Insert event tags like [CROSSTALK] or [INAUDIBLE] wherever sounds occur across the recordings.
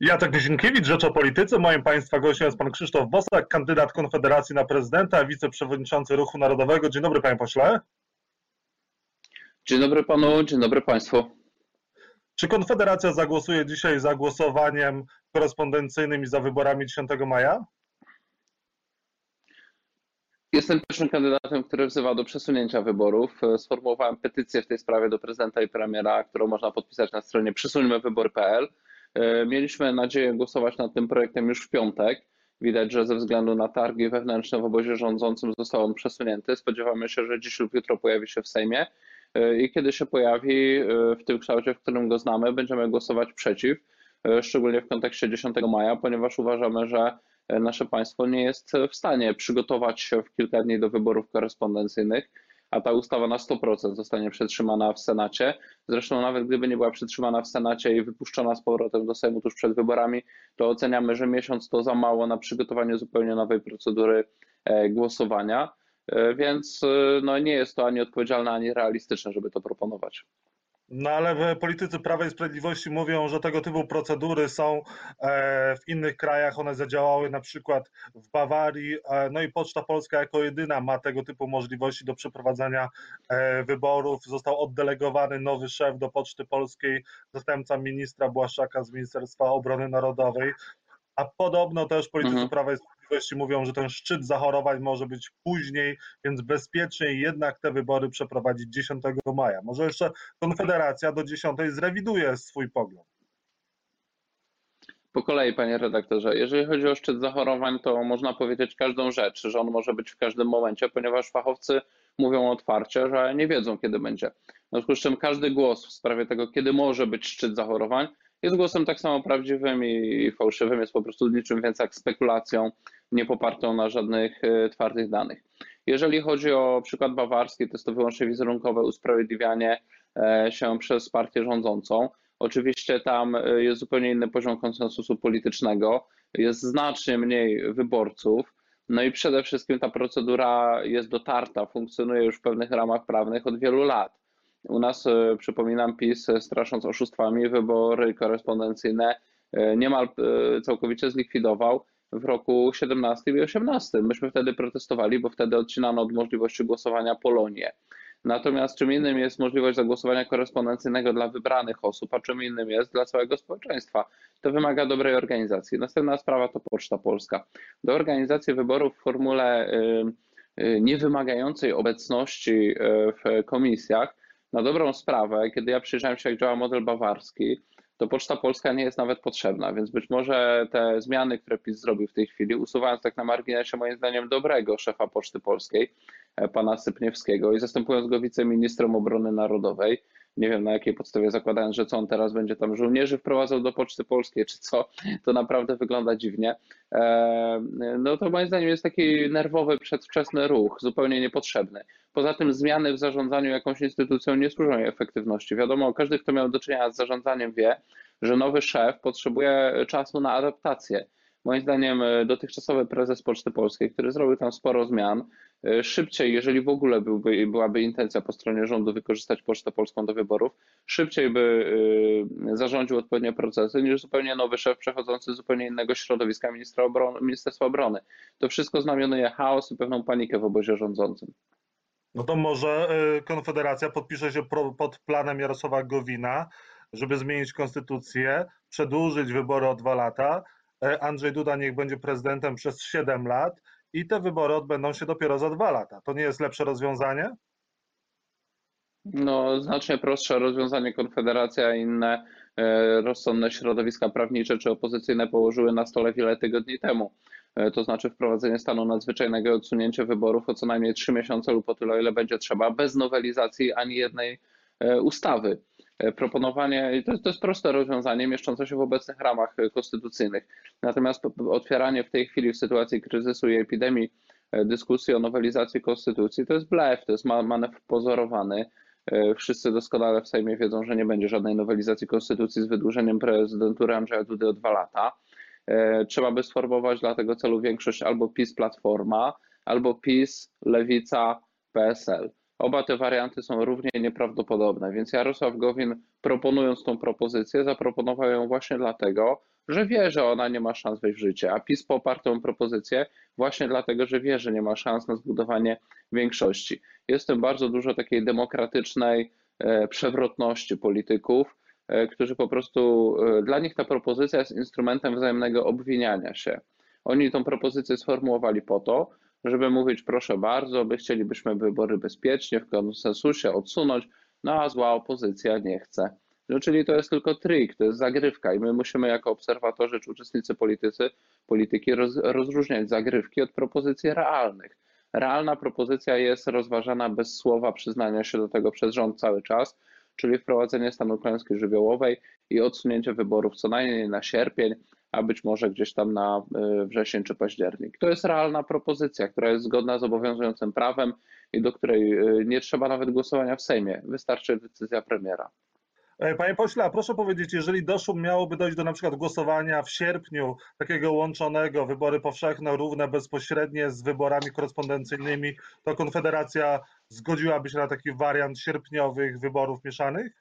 Jacek Nizinkiewicz, Rzecz o Polityce. Moim Państwa gościem jest Pan Krzysztof Bosak, kandydat Konfederacji na prezydenta, wiceprzewodniczący Ruchu Narodowego. Dzień dobry Panie Pośle. Dzień dobry Panu, dzień dobry Państwu. Czy Konfederacja zagłosuje dzisiaj za głosowaniem korespondencyjnym i za wyborami 10 maja? Jestem pierwszym kandydatem, który wzywa do przesunięcia wyborów. Sformułowałem petycję w tej sprawie do prezydenta i premiera, którą można podpisać na stronie przesuńmywybory.pl. E, mieliśmy nadzieję głosować nad tym projektem już w piątek. Widać, że ze względu na targi wewnętrzne w obozie rządzącym został on przesunięty. Spodziewamy się, że dziś lub jutro pojawi się w Sejmie e, i kiedy się pojawi e, w tym kształcie, w którym go znamy, będziemy głosować przeciw, szczególnie w kontekście 10 maja, ponieważ uważamy, że nasze państwo nie jest w stanie przygotować się w kilka dni do wyborów korespondencyjnych a ta ustawa na 100% zostanie przetrzymana w Senacie. Zresztą nawet gdyby nie była przetrzymana w Senacie i wypuszczona z powrotem do Sejmu tuż przed wyborami, to oceniamy, że miesiąc to za mało na przygotowanie zupełnie nowej procedury e, głosowania. E, więc e, no, nie jest to ani odpowiedzialne, ani realistyczne, żeby to proponować. No ale politycy Prawa i Sprawiedliwości mówią, że tego typu procedury są e, w innych krajach, one zadziałały na przykład w Bawarii, e, no i Poczta Polska jako jedyna ma tego typu możliwości do przeprowadzania e, wyborów. Został oddelegowany nowy szef do Poczty Polskiej, zastępca ministra Błaszczaka z Ministerstwa Obrony Narodowej. A podobno też politycy mhm. Prawa i Sprawiedliwości mówią, że ten szczyt zachorowań może być później, więc bezpieczniej jednak te wybory przeprowadzić 10 maja. Może jeszcze Konfederacja do 10 zrewiduje swój pogląd. Po kolei, panie redaktorze. Jeżeli chodzi o szczyt zachorowań, to można powiedzieć każdą rzecz, że on może być w każdym momencie, ponieważ fachowcy mówią otwarcie, że nie wiedzą, kiedy będzie. W związku z czym każdy głos w sprawie tego, kiedy może być szczyt zachorowań, jest głosem tak samo prawdziwym i fałszywym, jest po prostu niczym więcej jak spekulacją, nie popartą na żadnych e, twardych danych. Jeżeli chodzi o przykład bawarski, to jest to wyłącznie wizerunkowe usprawiedliwianie e, się przez partię rządzącą. Oczywiście tam e, jest zupełnie inny poziom konsensusu politycznego, jest znacznie mniej wyborców. No i przede wszystkim ta procedura jest dotarta, funkcjonuje już w pewnych ramach prawnych od wielu lat. U nas, e, przypominam, PiS e, strasząc oszustwami wybory korespondencyjne e, niemal całkowicie zlikwidował w roku 17 i 18. Myśmy wtedy protestowali, bo wtedy odcinano od możliwości głosowania Polonię. Natomiast czym innym jest możliwość zagłosowania korespondencyjnego dla wybranych osób, a czym innym jest dla całego społeczeństwa. To wymaga dobrej organizacji. Następna sprawa to Poczta Polska. Do organizacji wyborów w formule niewymagającej obecności w komisjach na dobrą sprawę, kiedy ja przyjrzałem się, jak działa model bawarski, to Poczta Polska nie jest nawet potrzebna, więc być może te zmiany, które PiS zrobił w tej chwili, usuwając tak na marginesie moim zdaniem dobrego szefa Poczty Polskiej, e, pana Sypniewskiego i zastępując go wiceministrem obrony narodowej, nie wiem na jakiej podstawie zakładając, że co on teraz będzie tam żołnierzy wprowadzał do Poczty Polskiej, czy co, to naprawdę wygląda dziwnie. E, no to moim zdaniem jest taki nerwowy, przedwczesny ruch, zupełnie niepotrzebny. Poza tym zmiany w zarządzaniu jakąś instytucją nie służą jej efektywności. Wiadomo, każdy, kto miał do czynienia z zarządzaniem wie, że nowy szef potrzebuje czasu na adaptację. Moim zdaniem e, dotychczasowy prezes Poczty Polskiej, który zrobił tam sporo zmian, e, szybciej, jeżeli w ogóle byłby, byłaby intencja po stronie rządu wykorzystać Pocztę Polską do wyborów, szybciej by e, zarządził odpowiednie procesy niż zupełnie nowy szef przechodzący z zupełnie innego środowiska ministra obrony, Ministerstwa Obrony. To wszystko znamionuje chaos i pewną panikę w obozie rządzącym. No to może Konfederacja podpisze się pod planem Jarosława Gowina, żeby zmienić konstytucję, przedłużyć wybory o dwa lata, Andrzej Duda niech będzie prezydentem przez 7 lat i te wybory odbędą się dopiero za dwa lata. To nie jest lepsze rozwiązanie? No, znacznie prostsze rozwiązanie Konfederacja i inne e, rozsądne środowiska prawnicze czy opozycyjne położyły na stole wiele tygodni temu. E, to znaczy wprowadzenie stanu nadzwyczajnego i odsunięcie wyborów o co najmniej trzy miesiące lub o tyle, ile będzie trzeba, bez nowelizacji ani jednej ustawy. E, proponowanie, to to jest proste rozwiązanie mieszczące się w obecnych ramach e, konstytucyjnych. Natomiast otwieranie w tej chwili w sytuacji kryzysu i epidemii e, dyskusji o nowelizacji konstytucji to jest blef, to jest manewr pozorowany. Wszyscy doskonale w Sejmie wiedzą, że nie będzie żadnej nowelizacji konstytucji z wydłużeniem prezydentury Andrzeja Dudy o dwa lata. Trzeba by sformować dla tego celu większość albo PiS Platforma, albo PiS, Lewica, PSL. Oba te warianty są równie nieprawdopodobne, więc Jarosław Gowin proponując tą propozycję, zaproponował ją właśnie dlatego, że wie, że ona nie ma szans wejść w życie, a PiS poparł tę propozycję właśnie dlatego, że wie, że nie ma szans na zbudowanie większości. Jest bardzo dużo takiej demokratycznej e, przewrotności polityków, e, którzy po prostu, e, dla nich ta propozycja jest instrumentem wzajemnego obwiniania się. Oni tą propozycję sformułowali po to, żeby mówić, proszę bardzo, my chcielibyśmy wybory bezpiecznie, w konsensusie odsunąć, no a zła opozycja nie chce. No, czyli to jest tylko trik, to jest zagrywka i my musimy jako obserwatorzy czy uczestnicy politycy, polityki roz, rozróżniać zagrywki od propozycji realnych. Realna propozycja jest rozważana bez słowa przyznania się do tego przez rząd cały czas, czyli wprowadzenie stanu klęski żywiołowej i odsunięcie wyborów co najmniej na sierpień, a być może gdzieś tam na y, wrzesień czy październik. To jest realna propozycja, która jest zgodna z obowiązującym prawem i do której y, nie trzeba nawet głosowania w Sejmie. Wystarczy decyzja premiera. E, panie pośle, a proszę powiedzieć, jeżeli doszło, miałoby dojść do na przykład głosowania w sierpniu, takiego łączonego, wybory powszechne, równe, bezpośrednie z wyborami korespondencyjnymi, to Konfederacja zgodziłaby się na taki wariant sierpniowych wyborów mieszanych?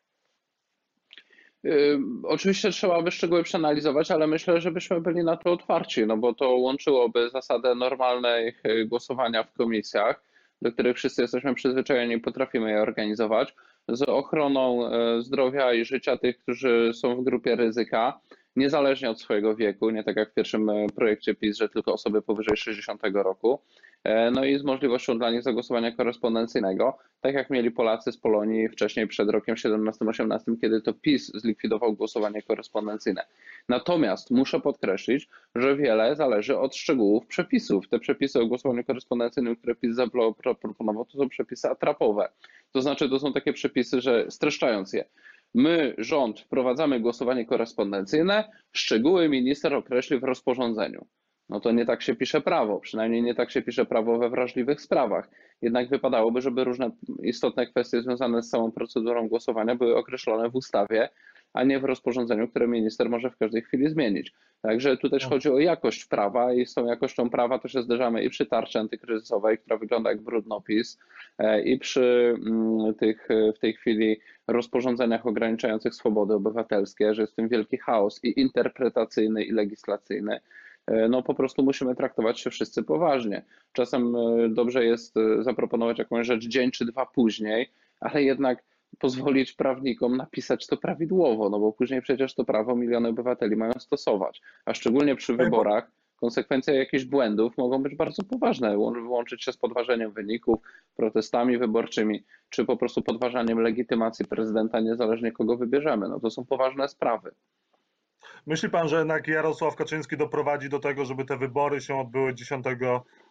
Oczywiście trzeba by szczegóły przeanalizować, ale myślę, że byśmy byli na to otwarci, no bo to łączyłoby zasadę normalnej e, głosowania w komisjach, do których wszyscy jesteśmy przyzwyczajeni i potrafimy je organizować, z ochroną e, zdrowia i życia tych, którzy są w grupie ryzyka, niezależnie od swojego wieku, nie tak jak w pierwszym e, projekcie PiS, że tylko osoby powyżej 60 roku. E, no i z możliwością dla nich zagłosowania korespondencyjnego, tak jak mieli Polacy z Polonii wcześniej przed rokiem 17-18, kiedy to PiS zlikwidował głosowanie korespondencyjne. Natomiast muszę podkreślić, że wiele zależy od szczegółów przepisów. Te przepisy o głosowaniu korespondencyjnym, które PiS zaproponował, to są przepisy atrapowe. To znaczy, to są takie przepisy, że streszczając je, My, rząd, wprowadzamy głosowanie korespondencyjne, szczegóły minister określi w rozporządzeniu. No to nie tak się pisze prawo, przynajmniej nie tak się pisze prawo we wrażliwych sprawach. Jednak wypadałoby, żeby różne istotne kwestie związane z całą procedurą głosowania były określone w ustawie, a nie w rozporządzeniu, które minister może w każdej chwili zmienić. Także tu też chodzi o jakość prawa i z tą jakością prawa to się zderzamy i przy tarczy antykryzysowej, która wygląda jak brudnopis, e, i przy mm, tych w tej chwili rozporządzeniach ograniczających swobody obywatelskie, że jest w tym wielki chaos i interpretacyjny, i legislacyjny. E, no po prostu musimy traktować się wszyscy poważnie. Czasem e, dobrze jest zaproponować jakąś rzecz dzień czy dwa później, ale jednak pozwolić prawnikom napisać to prawidłowo, no bo później przecież to prawo miliony obywateli mają stosować, a szczególnie przy wyborach konsekwencje jakichś błędów mogą być bardzo poważne, łączyć się z podważeniem wyników, protestami wyborczymi, czy po prostu podważaniem legitymacji prezydenta, niezależnie kogo wybierzemy. No to są poważne sprawy. Myśli pan, że jednak Jarosław Kaczyński doprowadzi do tego, żeby te wybory się odbyły 10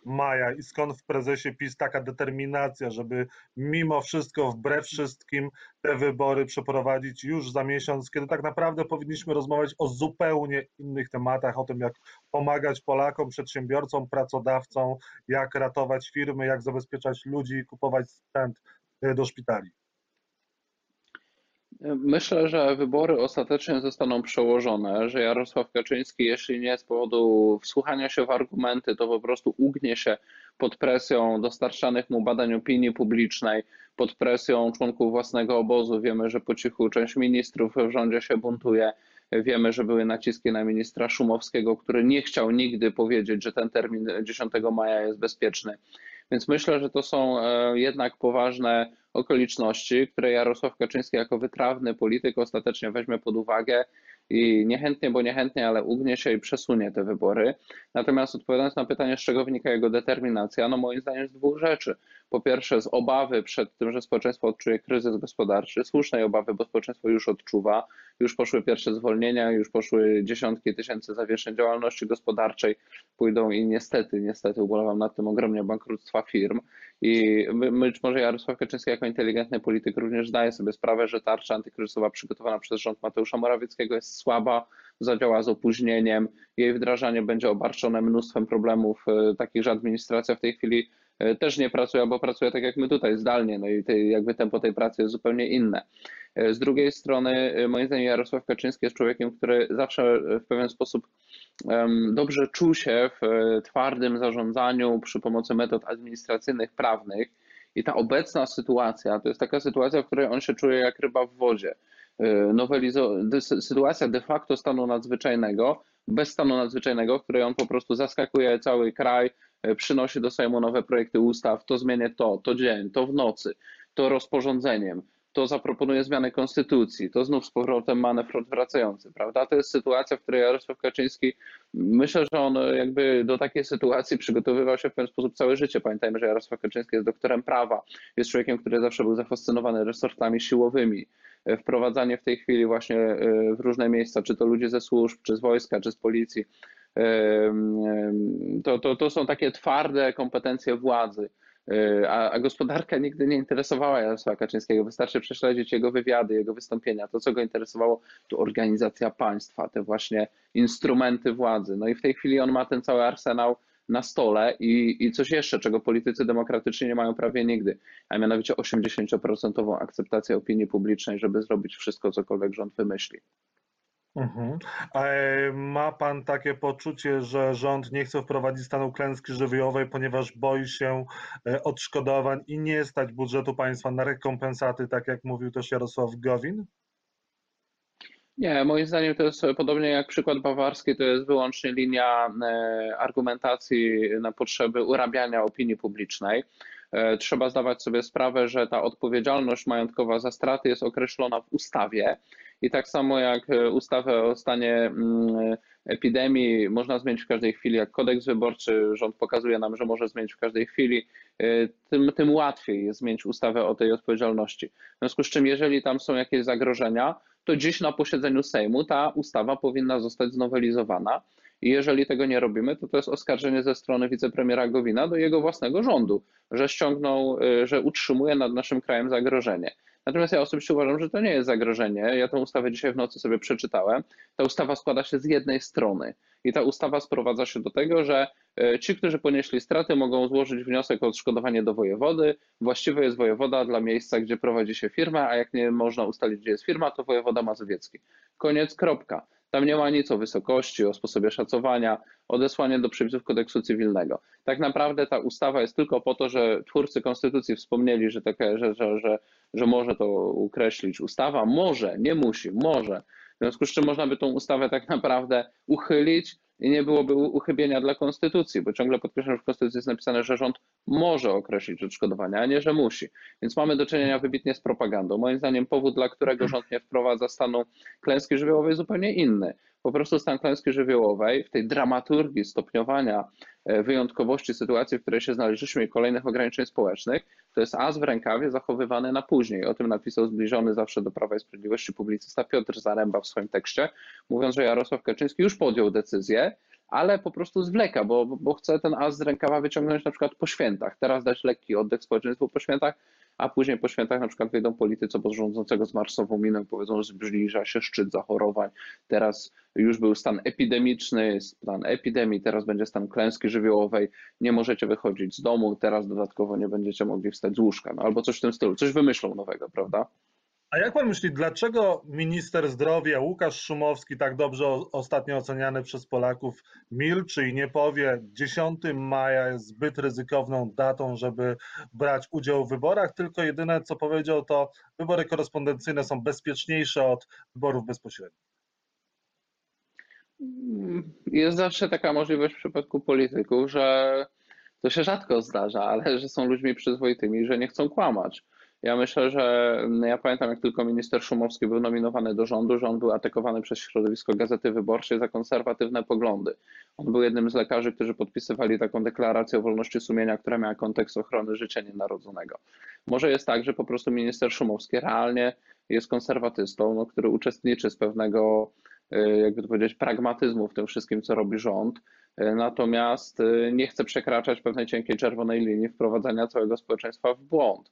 maja i skąd w prezesie PiS taka determinacja, żeby mimo wszystko, wbrew wszystkim te wybory przeprowadzić już za miesiąc, kiedy tak naprawdę powinniśmy rozmawiać o zupełnie innych tematach, o tym jak pomagać Polakom, przedsiębiorcom, pracodawcom, jak ratować firmy, jak zabezpieczać ludzi, kupować sprzęt e, do szpitali. Myślę, że wybory ostatecznie zostaną przełożone, że Jarosław Kaczyński, jeśli nie z powodu wsłuchania się w argumenty, to po prostu ugnie się pod presją dostarczanych mu badań opinii publicznej, pod presją członków własnego obozu. Wiemy, że po cichu część ministrów w rządzie się buntuje. Wiemy, że były naciski na ministra Szumowskiego, który nie chciał nigdy powiedzieć, że ten termin 10 maja jest bezpieczny. Więc myślę, że to są e, jednak poważne okoliczności, które Jarosław Kaczyński jako wytrawny polityk ostatecznie weźmie pod uwagę i niechętnie, bo niechętnie, ale ugnie się i przesunie te wybory. Natomiast odpowiadając na pytanie, z czego wynika jego determinacja, no moim zdaniem z dwóch rzeczy. Po pierwsze, z obawy przed tym, że społeczeństwo odczuje kryzys gospodarczy, słusznej obawy, bo społeczeństwo już odczuwa, już poszły pierwsze zwolnienia, już poszły dziesiątki tysięcy zawieszeń działalności gospodarczej, pójdą i niestety, niestety ubolewam nad tym ogromnie bankructwa firm. I być może Jarosław Kaczyński jako inteligentny polityk również zdaje sobie sprawę, że tarcza antykryzysowa przygotowana przez rząd Mateusza Morawieckiego jest słaba, zadziała z opóźnieniem, jej wdrażanie będzie obarczone mnóstwem problemów, e, takich, że administracja w tej chwili e, też nie pracuje, albo pracuje tak jak my tutaj, zdalnie, no i tej, jakby tempo tej pracy jest zupełnie inne. E, z drugiej strony, moim zdaniem, Jarosław Kaczyński jest człowiekiem, który zawsze w pewien sposób dobrze czuł się w twardym zarządzaniu przy pomocy metod administracyjnych, prawnych. I ta obecna sytuacja to jest taka sytuacja, w której on się czuje jak ryba w wodzie. De- sytuacja de facto stanu nadzwyczajnego, bez stanu nadzwyczajnego, w której on po prostu zaskakuje cały kraj, przynosi do Sejmu nowe projekty ustaw, to zmienię to, to dzień, to w nocy, to rozporządzeniem, to zaproponuje zmianę konstytucji, to znów z powrotem manewr odwracający, prawda? To jest sytuacja, w której Jarosław Kaczyński, myślę, że on jakby do takiej sytuacji przygotowywał się w pewien sposób całe życie. Pamiętajmy, że Jarosław Kaczyński jest doktorem prawa, jest człowiekiem, który zawsze był zafascynowany resortami siłowymi. Wprowadzanie w tej chwili właśnie e, w różne miejsca, czy to ludzie ze służb, czy z wojska, czy z policji, e, to, to, to są takie twarde kompetencje władzy a, a, gospodarka nigdy nie interesowała Jarosława Kaczyńskiego. Wystarczy prześledzić jego wywiady, jego wystąpienia. To, co go interesowało, to organizacja państwa, te właśnie instrumenty władzy. No i w tej chwili on ma ten cały arsenał na stole i, i coś jeszcze, czego politycy demokratyczni nie mają prawie nigdy, a mianowicie 80% akceptację opinii publicznej, żeby zrobić wszystko, cokolwiek rząd wymyśli. Mhm. Ma pan takie poczucie, że rząd nie chce wprowadzić stanu klęski żywiołowej, ponieważ boi się e, odszkodowań i nie stać budżetu państwa na rekompensaty, tak jak mówił też Jarosław Gowin? Nie, moim zdaniem to jest podobnie jak przykład bawarski, to jest wyłącznie linia e, argumentacji na potrzeby urabiania opinii publicznej. E, trzeba zdawać sobie sprawę, że ta odpowiedzialność majątkowa za straty jest określona w ustawie i tak samo jak e, ustawę o stanie mm, epidemii można zmienić w każdej chwili, jak kodeks wyborczy rząd pokazuje nam, że może zmienić w każdej chwili, e, tym, tym łatwiej jest zmienić ustawę o tej odpowiedzialności. W związku z czym, jeżeli tam są jakieś zagrożenia, to dziś na posiedzeniu Sejmu ta ustawa powinna zostać znowelizowana. I jeżeli tego nie robimy, to to jest oskarżenie ze strony wicepremiera Gowina do jego własnego rządu, że ściągnął, e, że utrzymuje nad naszym krajem zagrożenie. Natomiast ja osobiście uważam, że to nie jest zagrożenie. Ja tę ustawę dzisiaj w nocy sobie przeczytałem. Ta ustawa składa się z jednej strony i ta ustawa sprowadza się do tego, że e, ci, którzy ponieśli straty, mogą złożyć wniosek o odszkodowanie do wojewody. Właściwy jest wojewoda dla miejsca, gdzie prowadzi się firma, a jak nie można ustalić, gdzie jest firma, to wojewoda mazowiecki. Koniec, kropka. Tam nie ma nic o wysokości, o sposobie szacowania, odesłanie do przepisów kodeksu cywilnego. Tak naprawdę ta ustawa jest tylko po to, że twórcy konstytucji wspomnieli, że, takie, że, że, że, że może to ukreślić ustawa. Może, nie musi, może. W związku z czym można by tą ustawę tak naprawdę uchylić i nie byłoby uchybienia dla konstytucji, bo ciągle podkreślam, że w konstytucji jest napisane, że rząd może określić odszkodowania, a nie, że musi. Więc mamy do czynienia wybitnie z propagandą. Moim zdaniem powód, dla którego [CLEARS THROAT] rząd nie wprowadza stanu klęski żywiołowej jest zupełnie inny. Po prostu stan klęski żywiołowej w tej dramaturgii stopniowania e, wyjątkowości sytuacji, w której się znaleźliśmy i kolejnych ograniczeń społecznych, to jest as w rękawie zachowywany na później. O tym napisał zbliżony zawsze do Prawa i Sprawiedliwości publicysta Piotr Zaręba w swoim tekście, mówiąc, że Jarosław Kaczyński już podjął decyzję, ale po prostu zwleka, bo, bo chce ten as z rękawa wyciągnąć na przykład po świętach. Teraz dać lekki oddech społeczeństwu po świętach, a później po świętach na przykład wyjdą politycy rządzącego z marsową miną powiedzą, że zbliża się szczyt zachorowań. Teraz już był stan epidemiczny, stan epidemii, teraz będzie stan klęski żywiołowej, nie możecie wychodzić z domu, teraz dodatkowo nie będziecie mogli wstać z łóżka, no albo coś w tym stylu, coś wymyślą nowego, prawda? A jak pan myśli, dlaczego minister zdrowia Łukasz Szumowski, tak dobrze ostatnio oceniany przez Polaków, milczy i nie powie, 10 maja jest zbyt ryzykowną datą, żeby brać udział w wyborach, tylko jedyne co powiedział to wybory korespondencyjne są bezpieczniejsze od wyborów bezpośrednich? Jest zawsze taka możliwość w przypadku polityków, że to się rzadko zdarza, ale że są ludźmi przyzwoitymi, że nie chcą kłamać. Ja myślę, że mm, ja pamiętam, jak tylko minister Szumowski był nominowany do rządu, że on był atakowany przez środowisko Gazety Wyborczej za konserwatywne poglądy. On był jednym z lekarzy, którzy podpisywali taką deklarację o wolności sumienia, która miała kontekst ochrony życia nienarodzonego. Może jest tak, że po prostu minister Szumowski realnie jest konserwatystą, no, który uczestniczy z pewnego, y, jakby to powiedzieć, pragmatyzmu w tym wszystkim, co robi rząd, y, natomiast y, nie chce przekraczać pewnej cienkiej czerwonej linii wprowadzania całego społeczeństwa w błąd.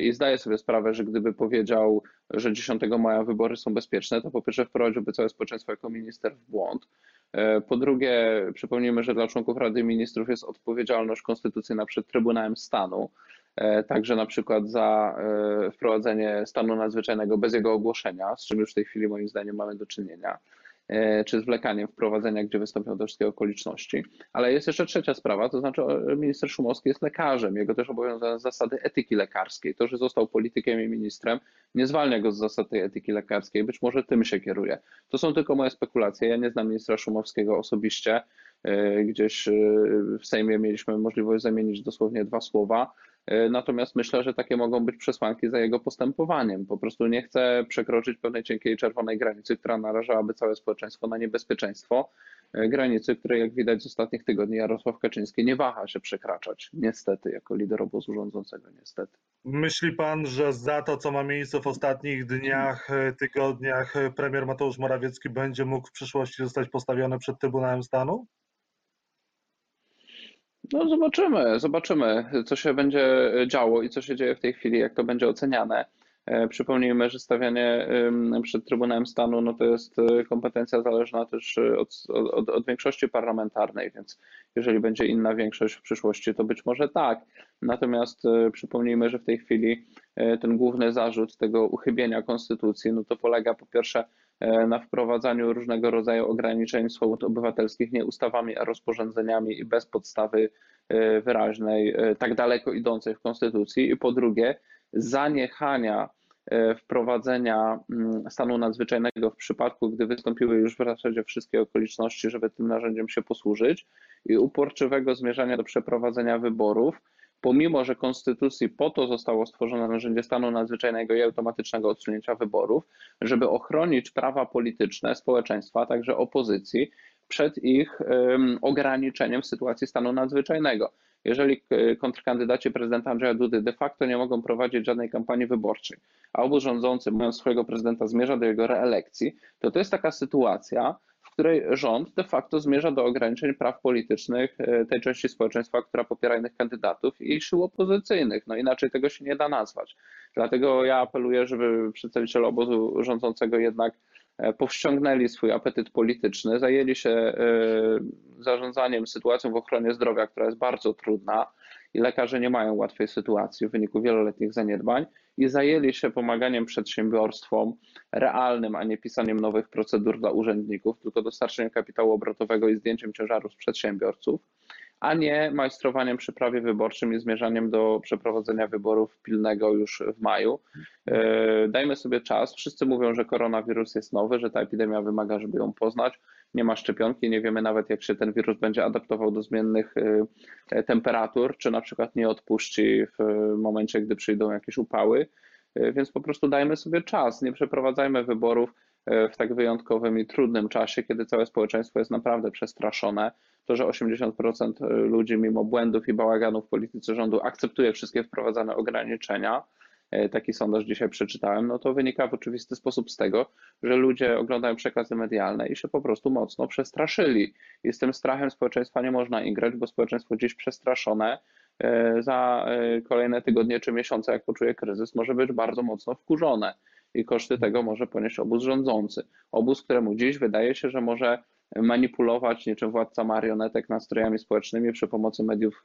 I zdaję sobie sprawę, że gdyby powiedział, że 10 maja wybory są bezpieczne, to po pierwsze wprowadziłby całe społeczeństwo jako minister w błąd. Po drugie, przypomnijmy, że dla członków Rady Ministrów jest odpowiedzialność konstytucyjna przed Trybunałem Stanu, także na przykład za e, wprowadzenie stanu nadzwyczajnego bez jego ogłoszenia, z czym już w tej chwili moim zdaniem mamy do czynienia. E, czy zwlekaniem wprowadzenia, gdzie wystąpią te wszystkie okoliczności. Ale jest jeszcze trzecia sprawa, to znaczy minister Szumowski jest lekarzem, jego też obowiązują zasady etyki lekarskiej. To, że został politykiem i ministrem, nie zwalnia go z zasad tej etyki lekarskiej, być może tym się kieruje. To są tylko moje spekulacje, ja nie znam ministra Szumowskiego osobiście, e, gdzieś w Sejmie mieliśmy możliwość zamienić dosłownie dwa słowa, E, natomiast myślę, że takie mogą być przesłanki za jego postępowaniem. Po prostu nie chce przekroczyć pewnej cienkiej czerwonej granicy, która narażałaby całe społeczeństwo na niebezpieczeństwo. E, granicy, której jak widać z ostatnich tygodni Jarosław Kaczyński nie waha się przekraczać. Niestety, jako lider obozu rządzącego, niestety. Myśli pan, że za to, co ma miejsce w ostatnich dniach, e, tygodniach, premier Mateusz Morawiecki będzie mógł w przyszłości zostać postawiony przed Trybunałem Stanu? No zobaczymy, zobaczymy, co się będzie działo i co się dzieje w tej chwili, jak to będzie oceniane. E, przypomnijmy, że stawianie przed Trybunałem Stanu no to jest e, kompetencja zależna też e, od, od, od, większości parlamentarnej, więc jeżeli będzie inna większość w przyszłości, to być może tak. Natomiast przypomnijmy, że w tej chwili ten główny zarzut tego uchybienia konstytucji, no to polega po pierwsze na wprowadzaniu różnego rodzaju ograniczeń swobód obywatelskich nie ustawami, a rozporządzeniami i bez podstawy wyraźnej, tak daleko idącej w konstytucji. I po drugie, zaniechania e, wprowadzenia mm, stanu nadzwyczajnego w przypadku, gdy wystąpiły już w zasadzie wszystkie okoliczności, żeby tym narzędziem się posłużyć i uporczywego zmierzania do przeprowadzenia wyborów, pomimo że Konstytucji po to zostało stworzone narzędzie stanu nadzwyczajnego i automatycznego odsunięcia wyborów, żeby ochronić prawa polityczne społeczeństwa, także opozycji, przed ich ograniczeniem w sytuacji stanu nadzwyczajnego. Jeżeli e, kontrkandydaci prezydenta Andrzeja Dudy de facto nie mogą prowadzić żadnej kampanii wyborczej, a obóz rządzący, mając swojego prezydenta, zmierza do jego reelekcji, to to jest taka sytuacja, której rząd de facto zmierza do ograniczeń praw politycznych e, tej części społeczeństwa, która popiera innych kandydatów i sił opozycyjnych. No inaczej tego się nie da nazwać. Dlatego ja apeluję, żeby przedstawiciele obozu rządzącego jednak E, powściągnęli swój apetyt polityczny, zajęli się e, zarządzaniem sytuacją w ochronie zdrowia, która jest bardzo trudna i lekarze nie mają łatwej sytuacji w wyniku wieloletnich zaniedbań i zajęli się pomaganiem przedsiębiorstwom realnym, a nie pisaniem nowych procedur dla urzędników, tylko dostarczeniem kapitału obrotowego i zdjęciem ciężaru z przedsiębiorców a nie majstrowaniem przy prawie wyborczym i zmierzaniem do przeprowadzenia wyborów pilnego już w maju. E, dajmy sobie czas. Wszyscy mówią, że koronawirus jest nowy, że ta epidemia wymaga, żeby ją poznać. Nie ma szczepionki, nie wiemy nawet, jak się ten wirus będzie adaptował do zmiennych e, temperatur, czy na przykład nie odpuści w momencie, gdy przyjdą jakieś upały. E, więc po prostu dajmy sobie czas, nie przeprowadzajmy wyborów w tak wyjątkowym i trudnym czasie, kiedy całe społeczeństwo jest naprawdę przestraszone to, że 80% e, ludzi mimo błędów i bałaganu w polityce rządu akceptuje wszystkie wprowadzane ograniczenia, e, taki sondaż dzisiaj przeczytałem, no to wynika w oczywisty sposób z tego, że ludzie oglądają przekazy medialne i się po prostu mocno przestraszyli. I z tym strachem społeczeństwa nie można igrać, bo społeczeństwo dziś przestraszone e, za kolejne tygodnie czy miesiące, jak poczuje kryzys, może być bardzo mocno wkurzone i koszty tego może ponieść obóz rządzący. Obóz, któremu dziś wydaje się, że może manipulować niczym władca marionetek nastrojami społecznymi przy pomocy mediów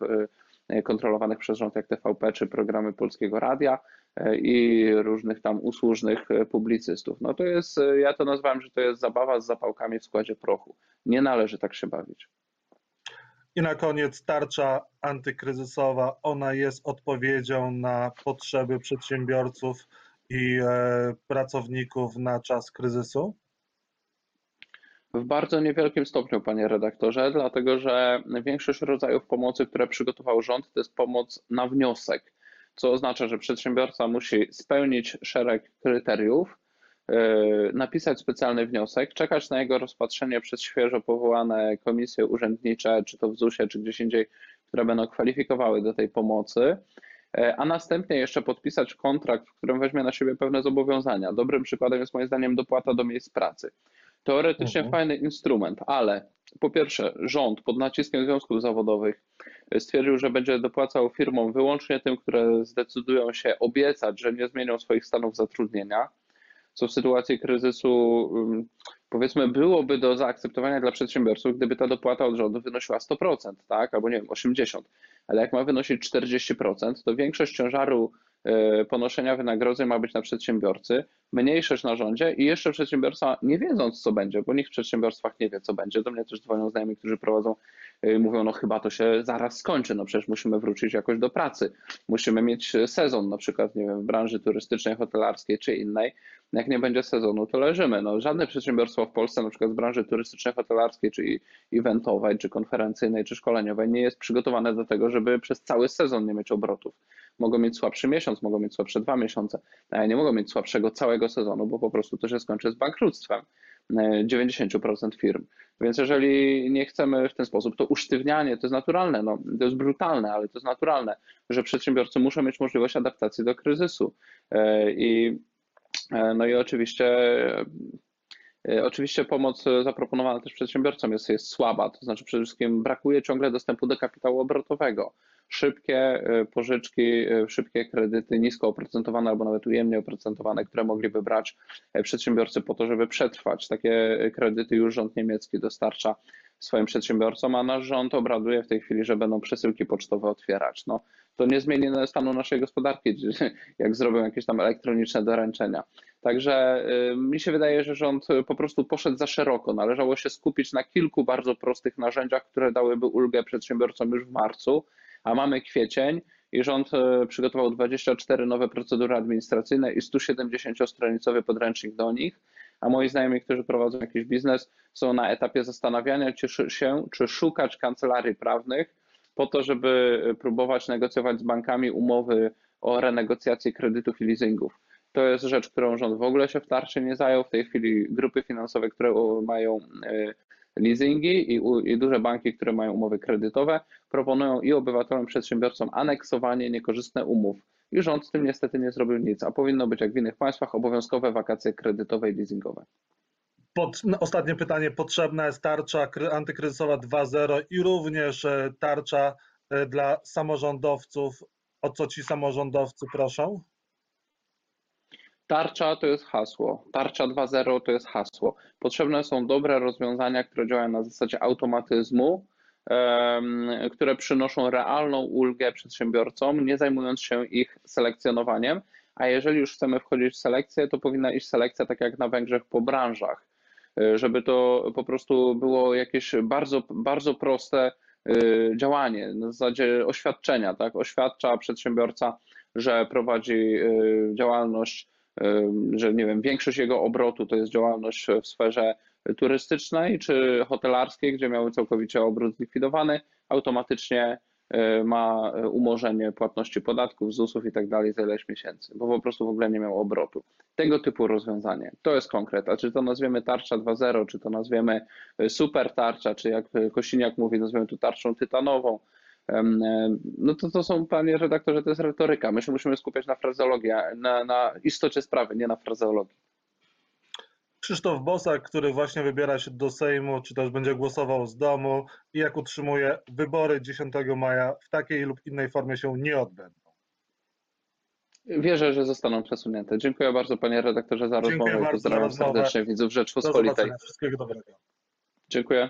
e, kontrolowanych przez rząd jak TVP czy programy Polskiego Radia e, i różnych tam usłużnych e, publicystów. No to jest, ja to nazwałem, że to jest zabawa z zapałkami w składzie prochu. Nie należy tak się bawić. I na koniec tarcza antykryzysowa, ona jest odpowiedzią na potrzeby przedsiębiorców i pracowników na czas kryzysu? W bardzo niewielkim stopniu, panie redaktorze, dlatego że większość rodzajów pomocy, które przygotował rząd, to jest pomoc na wniosek, co oznacza, że przedsiębiorca musi spełnić szereg kryteriów, yy, napisać specjalny wniosek, czekać na jego rozpatrzenie przez świeżo powołane komisje urzędnicze, czy to w ZUS-ie, czy gdzieś indziej, które będą kwalifikowały do tej pomocy, a następnie jeszcze podpisać kontrakt, w którym weźmie na siebie pewne zobowiązania. Dobrym przykładem jest moim zdaniem dopłata do miejsc pracy. Teoretycznie mhm. fajny instrument, ale po pierwsze, rząd pod naciskiem związków zawodowych stwierdził, że będzie dopłacał firmom wyłącznie tym, które zdecydują się obiecać, że nie zmienią swoich stanów zatrudnienia, co w sytuacji kryzysu powiedzmy byłoby do zaakceptowania dla przedsiębiorców, gdyby ta dopłata od rządu wynosiła 100%, tak, albo nie wiem, 80%, ale jak ma wynosić 40%, to większość ciężaru e, ponoszenia wynagrodzeń ma być na przedsiębiorcy, mniejszość na rządzie i jeszcze przedsiębiorca nie wiedząc co będzie, bo nikt w przedsiębiorstwach nie wie co będzie. Do mnie też dzwonią znajomi, którzy prowadzą, yy, mówią no chyba to się zaraz skończy, no przecież musimy wrócić jakoś do pracy, musimy mieć sezon na przykład, nie wiem, w branży turystycznej, hotelarskiej czy innej. Jak nie będzie sezonu, to leżymy. No, żadne przedsiębiorstwo w Polsce, na przykład z branży turystycznej, hotelarskiej, czy eventowej, czy konferencyjnej, czy szkoleniowej, nie jest przygotowane do tego, żeby przez cały sezon nie mieć obrotów. Mogą mieć słabszy miesiąc, mogą mieć słabsze dwa miesiące, ale nie mogą mieć słabszego całego sezonu, bo po prostu to się skończy z bankructwem 90% firm. Więc jeżeli nie chcemy w ten sposób, to usztywnianie to jest naturalne, no, to jest brutalne, ale to jest naturalne, że przedsiębiorcy muszą mieć możliwość adaptacji do kryzysu. E, I, e, no i oczywiście e, Oczywiście pomoc zaproponowana też przedsiębiorcom jest, jest słaba, to znaczy przede wszystkim brakuje ciągle dostępu do kapitału obrotowego szybkie e, pożyczki, e, szybkie kredyty nisko oprocentowane albo nawet ujemnie oprocentowane, które mogliby brać e, przedsiębiorcy po to, żeby przetrwać. Takie kredyty już rząd niemiecki dostarcza swoim przedsiębiorcom, a nasz rząd obraduje w tej chwili, że będą przesyłki pocztowe otwierać. No, to nie zmieni stanu naszej gospodarki, [LAUGHS] jak zrobią jakieś tam elektroniczne doręczenia. Także mi się wydaje, że rząd po prostu poszedł za szeroko. Należało się skupić na kilku bardzo prostych narzędziach, które dałyby ulgę przedsiębiorcom już w marcu a mamy kwiecień i rząd e, przygotował 24 nowe procedury administracyjne i 170-stronicowy podręcznik do nich, a moi znajomi, którzy prowadzą jakiś biznes, są na etapie zastanawiania się, czy szukać kancelarii prawnych po to, żeby próbować negocjować z bankami umowy o renegocjację kredytów i leasingów. To jest rzecz, którą rząd w ogóle się w tarczy nie zajął. W tej chwili grupy finansowe, które mają e, leasingi i, i duże banki, które mają umowy kredytowe, proponują i obywatelom, i przedsiębiorcom aneksowanie niekorzystnych umów. I rząd z tym niestety nie zrobił nic, a powinno być jak w innych państwach obowiązkowe wakacje kredytowe i leasingowe. Pod, no, ostatnie pytanie. Potrzebna jest tarcza antykryzysowa 2.0 i również e, tarcza e, dla samorządowców. O co ci samorządowcy proszą? Tarcza to jest hasło. Tarcza 2.0 to jest hasło. Potrzebne są dobre rozwiązania, które działają na zasadzie automatyzmu, które przynoszą realną ulgę przedsiębiorcom, nie zajmując się ich selekcjonowaniem. A jeżeli już chcemy wchodzić w selekcję, to powinna iść selekcja tak jak na Węgrzech po branżach, e, żeby to po prostu było jakieś bardzo, bardzo proste e, działanie na zasadzie oświadczenia. Tak? Oświadcza przedsiębiorca, że prowadzi e, działalność że nie wiem, większość jego obrotu to jest działalność w sferze turystycznej czy hotelarskiej, gdzie miały całkowicie obrót zlikwidowany, automatycznie e, ma umorzenie płatności podatków, ZUS-ów i tak dalej za ileś miesięcy, bo po prostu w ogóle nie miał obrotu. Tego typu rozwiązanie. To jest konkret. A czy to nazwiemy tarcza 2.0, czy to nazwiemy super tarcza, czy jak Kosiniak mówi, nazwiemy tu tarczą tytanową, no to to są, panie redaktorze, to jest retoryka. My się musimy skupiać na frazeologii, na, na istocie sprawy, nie na frazeologii. Krzysztof Bosak, który właśnie wybiera się do Sejmu, czy też będzie głosował z domu i jak utrzymuje, wybory 10 maja w takiej lub innej formie się nie odbędą. Wierzę, że zostaną przesunięte. Dziękuję bardzo panie redaktorze za Dziękuję rozmowę. Pozdrawiam serdecznie widzów Rzeczpospolitej. Wszystkiego dobrego. Dziękuję.